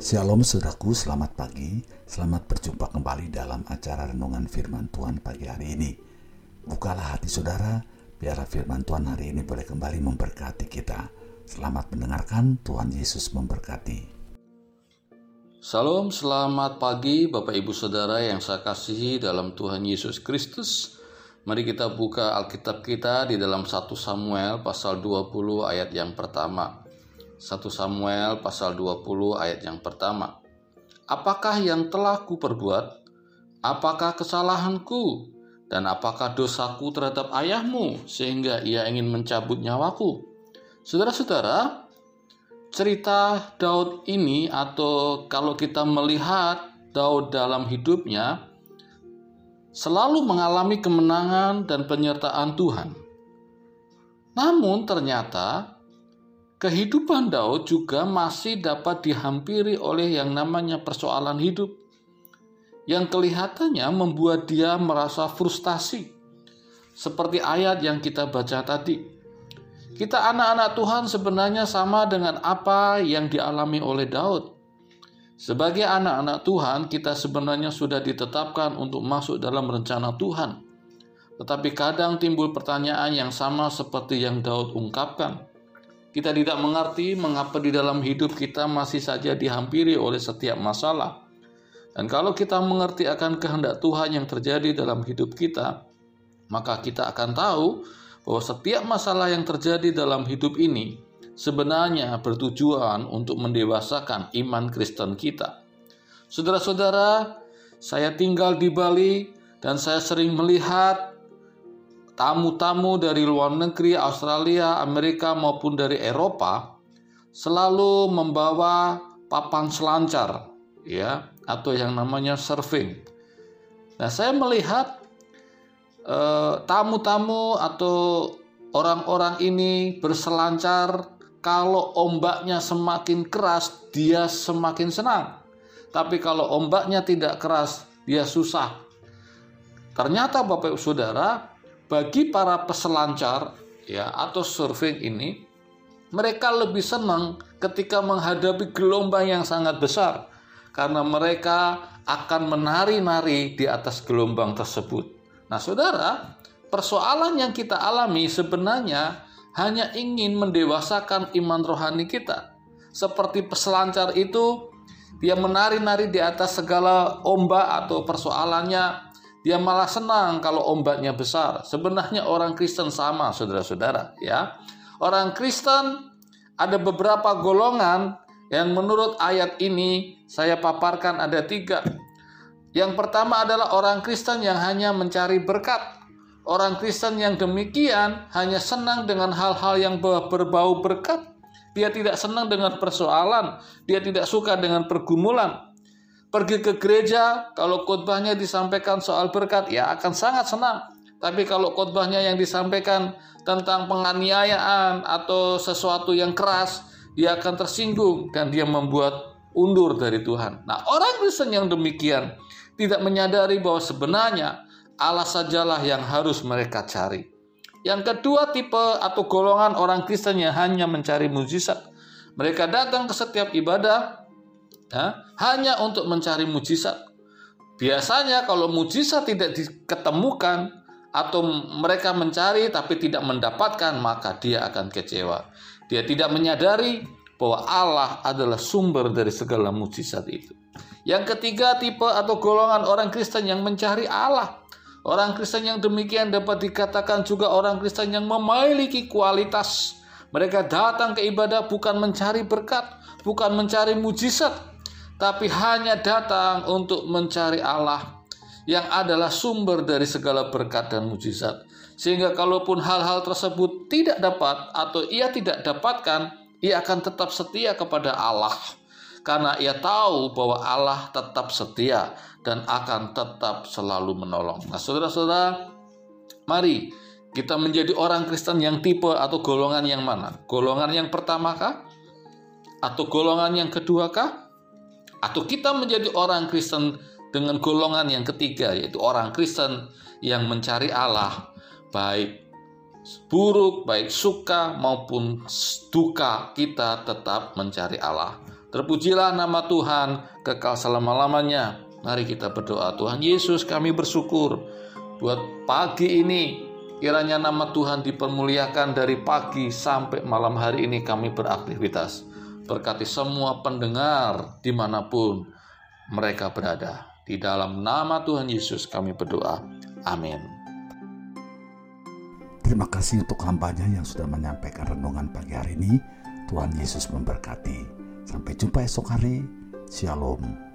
Shalom saudaraku, selamat pagi. Selamat berjumpa kembali dalam acara renungan firman Tuhan pagi hari ini. Bukalah hati saudara, biar firman Tuhan hari ini boleh kembali memberkati kita. Selamat mendengarkan, Tuhan Yesus memberkati. Salam, selamat pagi Bapak Ibu Saudara yang saya kasihi dalam Tuhan Yesus Kristus. Mari kita buka Alkitab kita di dalam 1 Samuel pasal 20 ayat yang pertama. 1 Samuel pasal 20 ayat yang pertama. Apakah yang telah kuperbuat? Apakah kesalahanku? Dan apakah dosaku terhadap ayahmu sehingga ia ingin mencabut nyawaku? Saudara-saudara, cerita Daud ini atau kalau kita melihat Daud dalam hidupnya selalu mengalami kemenangan dan penyertaan Tuhan. Namun ternyata kehidupan Daud juga masih dapat dihampiri oleh yang namanya persoalan hidup yang kelihatannya membuat dia merasa frustasi. Seperti ayat yang kita baca tadi. Kita anak-anak Tuhan sebenarnya sama dengan apa yang dialami oleh Daud. Sebagai anak-anak Tuhan, kita sebenarnya sudah ditetapkan untuk masuk dalam rencana Tuhan. Tetapi kadang timbul pertanyaan yang sama seperti yang Daud ungkapkan. Kita tidak mengerti mengapa di dalam hidup kita masih saja dihampiri oleh setiap masalah. Dan kalau kita mengerti akan kehendak Tuhan yang terjadi dalam hidup kita, maka kita akan tahu bahwa setiap masalah yang terjadi dalam hidup ini sebenarnya bertujuan untuk mendewasakan iman Kristen kita. Saudara-saudara, saya tinggal di Bali dan saya sering melihat tamu-tamu dari luar negeri, Australia, Amerika maupun dari Eropa selalu membawa papan selancar ya atau yang namanya surfing. Nah, saya melihat eh, tamu-tamu atau orang-orang ini berselancar kalau ombaknya semakin keras, dia semakin senang. Tapi kalau ombaknya tidak keras, dia susah. Ternyata Bapak Ibu Saudara, bagi para peselancar ya atau surfing ini mereka lebih senang ketika menghadapi gelombang yang sangat besar karena mereka akan menari-nari di atas gelombang tersebut. Nah, Saudara, persoalan yang kita alami sebenarnya hanya ingin mendewasakan iman rohani kita. Seperti peselancar itu dia menari-nari di atas segala ombak atau persoalannya dia malah senang kalau ombaknya besar. Sebenarnya orang Kristen sama, saudara-saudara, ya. Orang Kristen ada beberapa golongan yang menurut ayat ini saya paparkan ada tiga. Yang pertama adalah orang Kristen yang hanya mencari berkat. Orang Kristen yang demikian hanya senang dengan hal-hal yang berbau berkat. Dia tidak senang dengan persoalan, dia tidak suka dengan pergumulan, pergi ke gereja, kalau khotbahnya disampaikan soal berkat, ya akan sangat senang. Tapi kalau khotbahnya yang disampaikan tentang penganiayaan atau sesuatu yang keras, dia akan tersinggung dan dia membuat undur dari Tuhan. Nah, orang Kristen yang demikian tidak menyadari bahwa sebenarnya Allah sajalah yang harus mereka cari. Yang kedua tipe atau golongan orang Kristen yang hanya mencari mujizat. Mereka datang ke setiap ibadah ya, hanya untuk mencari mujizat. Biasanya kalau mujizat tidak diketemukan atau mereka mencari tapi tidak mendapatkan, maka dia akan kecewa. Dia tidak menyadari bahwa Allah adalah sumber dari segala mujizat itu. Yang ketiga, tipe atau golongan orang Kristen yang mencari Allah. Orang Kristen yang demikian dapat dikatakan juga orang Kristen yang memiliki kualitas. Mereka datang ke ibadah bukan mencari berkat, bukan mencari mujizat, tapi hanya datang untuk mencari Allah yang adalah sumber dari segala berkat dan mujizat. Sehingga kalaupun hal-hal tersebut tidak dapat atau ia tidak dapatkan, ia akan tetap setia kepada Allah. Karena ia tahu bahwa Allah tetap setia dan akan tetap selalu menolong. Nah saudara-saudara, mari kita menjadi orang Kristen yang tipe atau golongan yang mana? Golongan yang pertama kah? Atau golongan yang kedua kah? Atau kita menjadi orang Kristen dengan golongan yang ketiga yaitu orang Kristen yang mencari Allah baik buruk baik suka maupun duka kita tetap mencari Allah Terpujilah nama Tuhan kekal selama-lamanya. Mari kita berdoa. Tuhan Yesus, kami bersyukur buat pagi ini. Kiranya nama Tuhan dipermuliakan dari pagi sampai malam hari ini kami beraktivitas. Berkati semua pendengar di mana pun mereka berada. Di dalam nama Tuhan Yesus kami berdoa. Amin. Terima kasih untuk hambanya yang sudah menyampaikan renungan pagi hari ini. Tuhan Yesus memberkati. Sampai jumpa esok hari. Shalom.